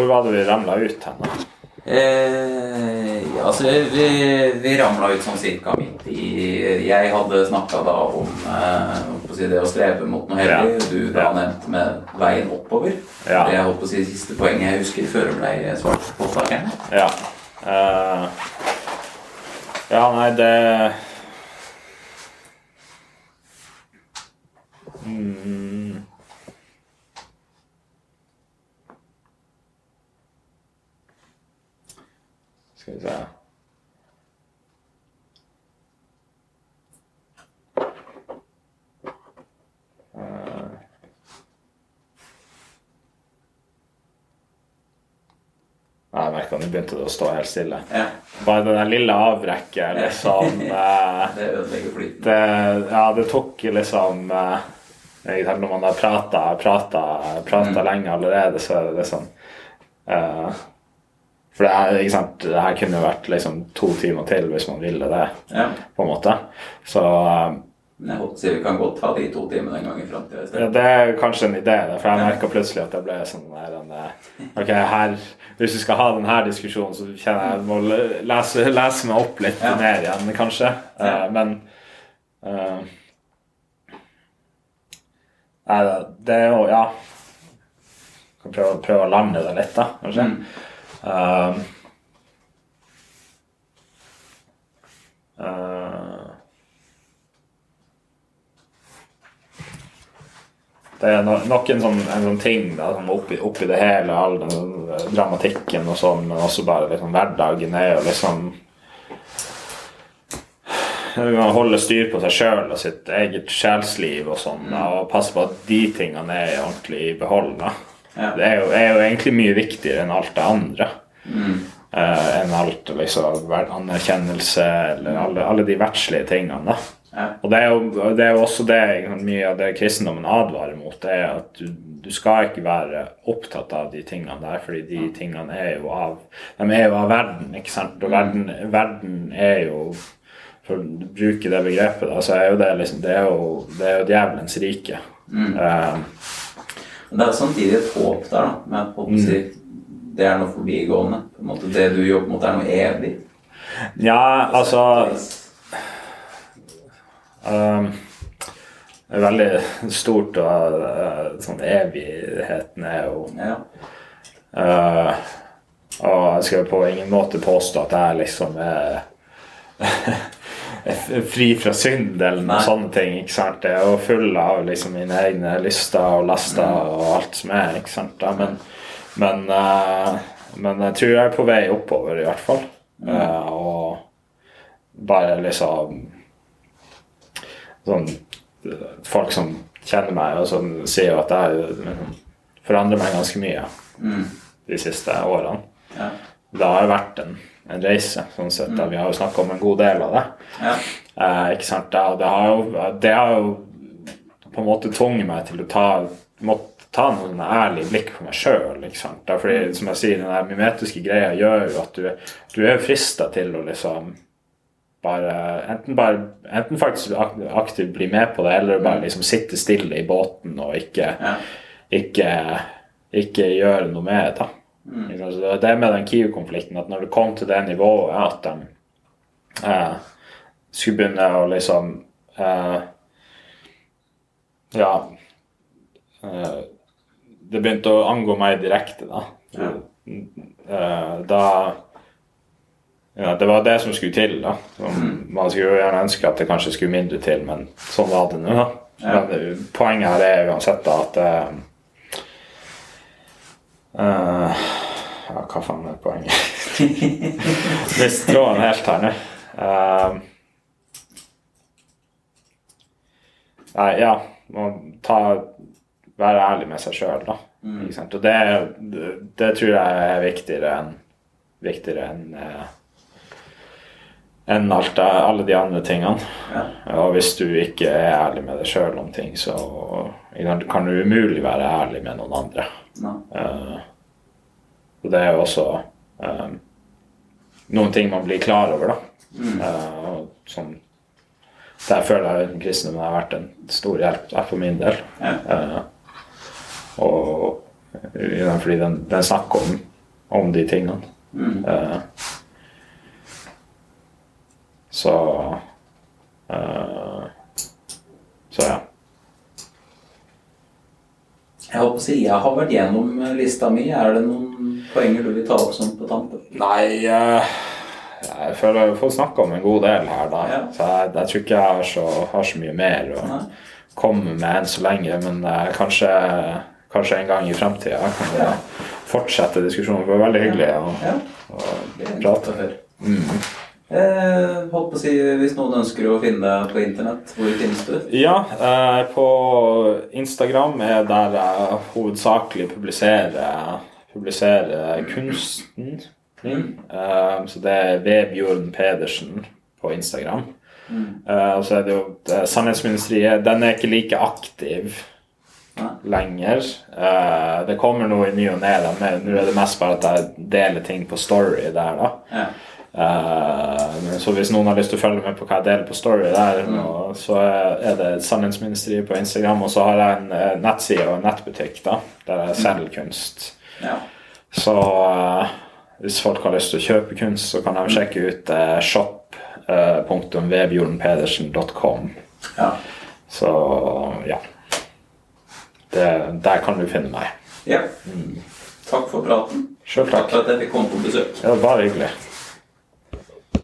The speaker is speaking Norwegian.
hvor var det vi ramla ut hen? da? Eh, ja, altså, vi, vi ramla ut sånn cirka midt i Jeg hadde snakka da om eh, å si det å strebe mot noe hellig. Ja. Du da Ja. nevnte med veien oppover. Ja. Det jeg holdt på å si siste poenget jeg husker før det ble svart på saken. Ja. Eh, ja, nei, det mm. Skal vi se Eh. Jeg merka nå begynte det å stå helt stille. Ja, Bare det der lille avbrekket, liksom eh, det ødelegger flyten. Ja, det tok liksom eh, Når man har prata, prata, prata lenge allerede, så er det liksom eh, For det her, ikke sant, det her kunne vært liksom to timer til hvis man ville det, Ja. på en måte. Så eh, Men jeg håper vi kan godt ta de to timene en gang i framtida Ja, det er kanskje en idé, for jeg merka plutselig at jeg ble sånn der en, eh, Ok, her, hvis vi skal ha denne diskusjonen, så kjenner jeg jeg må lese, lese meg opp litt Ja. mer igjen, kanskje. Eh, Ja. men uh, Nei, det- er jo Ja. Kan prøve, prøve å lande det litt, da, kanskje. Mm. Eh, eh, Det er no nok en sånn, en sånn ting da, som oppi, oppi det hele, all den dramatikken og sånn, men også bare liksom hverdagen er jo liksom Man holder styr på seg sjøl og sitt eget sjelsliv og sånn, og passe på at de tingene er ordentlig i behold. da. Ja. Det er jo, er jo egentlig mye viktigere enn alt det andre. Mm. Uh, enn alt liksom, anerkjennelse eller alle, alle de verdslige tingene. Ja. Og det er, jo, det er jo også det mye av det kristendommen advarer mot, det er at du, du skal ikke være opptatt av de tingene der, fordi de tingene er jo av De er jo av verden, ikke sant? Og verden, verden er jo For å bruke det begrepet, da, så er jo det liksom Det er jo, det er jo djevelens rike. Eh, Men det er samtidig et håp der, da. Med at på det er noe forbigående. På en måte Det du jobber mot, er noe evig. ja, altså Um, veldig stort og uh, sånn evigheten er jo Ja. uh, Og jeg skal på ingen måte påstå at jeg liksom er fri fra synd eller noen Nei. sånne ting. ikke sant? Jeg er jo full av liksom mine egne lyster og laster og alt som er. ikke sant? Ja, Men, men, uh, men jeg tror jeg er på vei oppover, i hvert fall. Uh, og bare liksom sånn Folk som kjenner meg, og som sier at jeg liksom, forandrer meg ganske mye Mm. de siste årene. Ja. Det har vært en, en reise, sånn sett. mm. Vi har jo snakka om en god del av det. Ja. Eh, ikke sant? Det, det, har jo, det har jo på en måte tvunget meg til å ta måtte ta noen ærlige blikk på meg sjøl. Fordi, som jeg sier, den der mimetiske greia gjør jo at du, du er frista til å liksom bare enten, bare enten faktisk aktivt bli med på det, eller bare liksom sitte stille i båten og ikke, Ja. ikke, ikke gjøre noe med det. da. Så Det er det med den Kiwi-konflikten at når det kom til det nivået at de eh, skulle begynne å liksom eh, Ja eh, Det begynte å angå meg direkte, da. Ja. Eh, da ja, Det var det som skulle til. da. Man skulle jo gjerne ønske at det kanskje skulle mindre til, men sånn var det nå. da. Ja. Men eh, poenget her er uansett da at eh, Ja, hva faen er poenget? Mist tråden helt her nå. Uh, nei, ja. Man ta, være ærlig med seg sjøl, da. Sant? Og det, det, det tror jeg er viktigere enn viktigere enn eh, enn alt det, alle de andre tingene. Ja. Og hvis du ikke er ærlig med deg sjøl om ting, så kan du umulig være ærlig med noen andre. Ja. Uh, og det er jo også eh, noen ting man blir klar over, da. Mm. Uh, som Der føler jeg kristendommen har vært en stor hjelp der for min del. Ja. Uh, og fordi den, den snakker om om de tingene. Mm. Eh, så uh, Så ja. Jeg håper å si, jeg har vært gjennom lista mi. Er det noen poenger du vil ta opp sånn på tampen? Nei uh, Jeg føler jeg får snakka om en god del her, da. Ja. Så jeg, jeg tror ikke jeg har så, har så mye mer å Nei? komme med enn så lenge. Men uh, kanskje, kanskje en gang i fremtida kan vi Ja. fortsette diskusjonen. Det var veldig hyggelig å, Ja, prate. Mm. Eh, holdt på å si, Hvis noen ønsker å finne deg på internett, hvor finnes du? Ja, eh, på Instagram er der jeg hovedsakelig publiserer, publiserer kunsten min. Eh, så det er Vebjørn Pedersen på Instagram. Mm. Eh, og så er det jo Sannhetsministeriet. Den er ikke like aktiv Nei. lenger. Eh, det kommer noe i ny og ne. men Nå er det mest bare at jeg deler ting på Story der, da. Ja. Men så hvis noen har lyst til å følge med på hva jeg deler på Story der, og så er det Sannhetsministeriet på Instagram, og så har jeg en eh, nettside og en nettbutikk da, der jeg selger kunst. ja. Så uh, hvis folk har lyst til å kjøpe kunst, så kan de sjekke ut uh, shop.vebjordenpedersen.com. ja. Så ja. Det, der kan du finne meg. ja. Takk for praten. Sjøl Takk takk. for at jeg fikk komme på besøk. Var bare hyggelig.